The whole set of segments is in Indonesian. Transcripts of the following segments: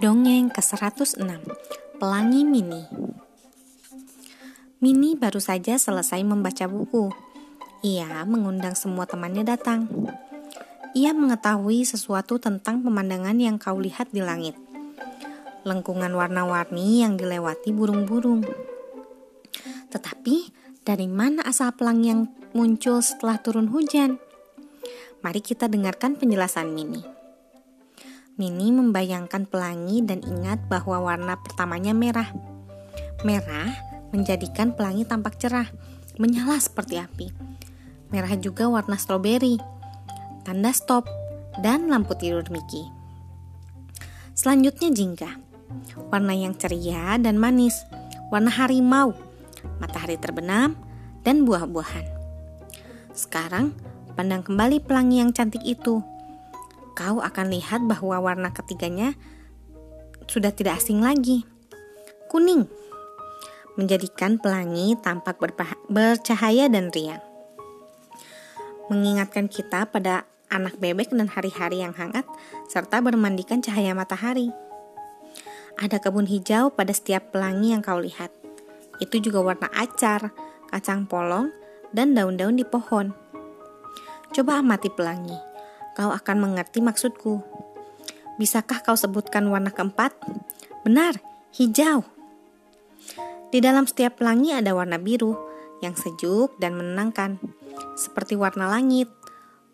Dongeng ke-106 Pelangi Mini Mini baru saja selesai membaca buku. Ia mengundang semua temannya datang. Ia mengetahui sesuatu tentang pemandangan yang kau lihat di langit. Lengkungan warna-warni yang dilewati burung-burung. Tetapi, dari mana asal pelangi yang muncul setelah turun hujan? Mari kita dengarkan penjelasan Mini. Mini membayangkan pelangi dan ingat bahwa warna pertamanya merah. Merah menjadikan pelangi tampak cerah, menyala seperti api. Merah juga warna stroberi, tanda stop, dan lampu tidur Mickey. Selanjutnya jingga, warna yang ceria dan manis, warna harimau, matahari terbenam, dan buah-buahan. Sekarang, pandang kembali pelangi yang cantik itu kau akan lihat bahwa warna ketiganya sudah tidak asing lagi. Kuning menjadikan pelangi tampak bercahaya dan riang. Mengingatkan kita pada anak bebek dan hari-hari yang hangat serta bermandikan cahaya matahari. Ada kebun hijau pada setiap pelangi yang kau lihat. Itu juga warna acar, kacang polong, dan daun-daun di pohon. Coba amati pelangi kau akan mengerti maksudku. Bisakah kau sebutkan warna keempat? Benar, hijau. Di dalam setiap pelangi ada warna biru yang sejuk dan menenangkan, seperti warna langit,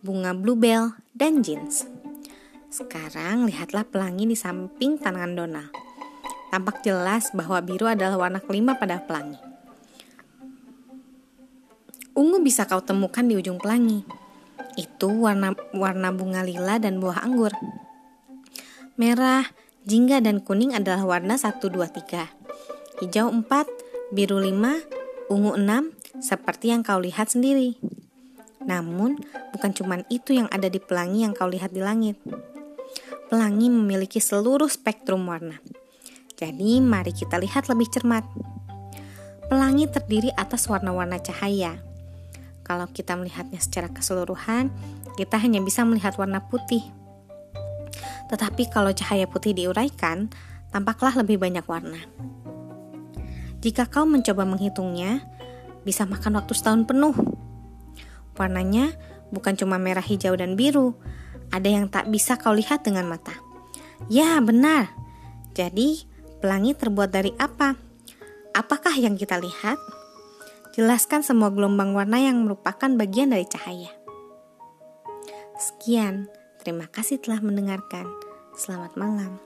bunga bluebell, dan jeans. Sekarang lihatlah pelangi di samping tangan Donald. Tampak jelas bahwa biru adalah warna kelima pada pelangi. Ungu bisa kau temukan di ujung pelangi itu warna warna bunga lila dan buah anggur. Merah, jingga dan kuning adalah warna 1 2 3. Hijau 4, biru 5, ungu 6 seperti yang kau lihat sendiri. Namun, bukan cuma itu yang ada di pelangi yang kau lihat di langit. Pelangi memiliki seluruh spektrum warna. Jadi, mari kita lihat lebih cermat. Pelangi terdiri atas warna-warna cahaya, kalau kita melihatnya secara keseluruhan, kita hanya bisa melihat warna putih. Tetapi kalau cahaya putih diuraikan, tampaklah lebih banyak warna. Jika kau mencoba menghitungnya, bisa makan waktu setahun penuh. Warnanya bukan cuma merah, hijau, dan biru. Ada yang tak bisa kau lihat dengan mata. Ya, benar. Jadi, pelangi terbuat dari apa? Apakah yang kita lihat? Jelaskan semua gelombang warna yang merupakan bagian dari cahaya. Sekian, terima kasih telah mendengarkan. Selamat malam.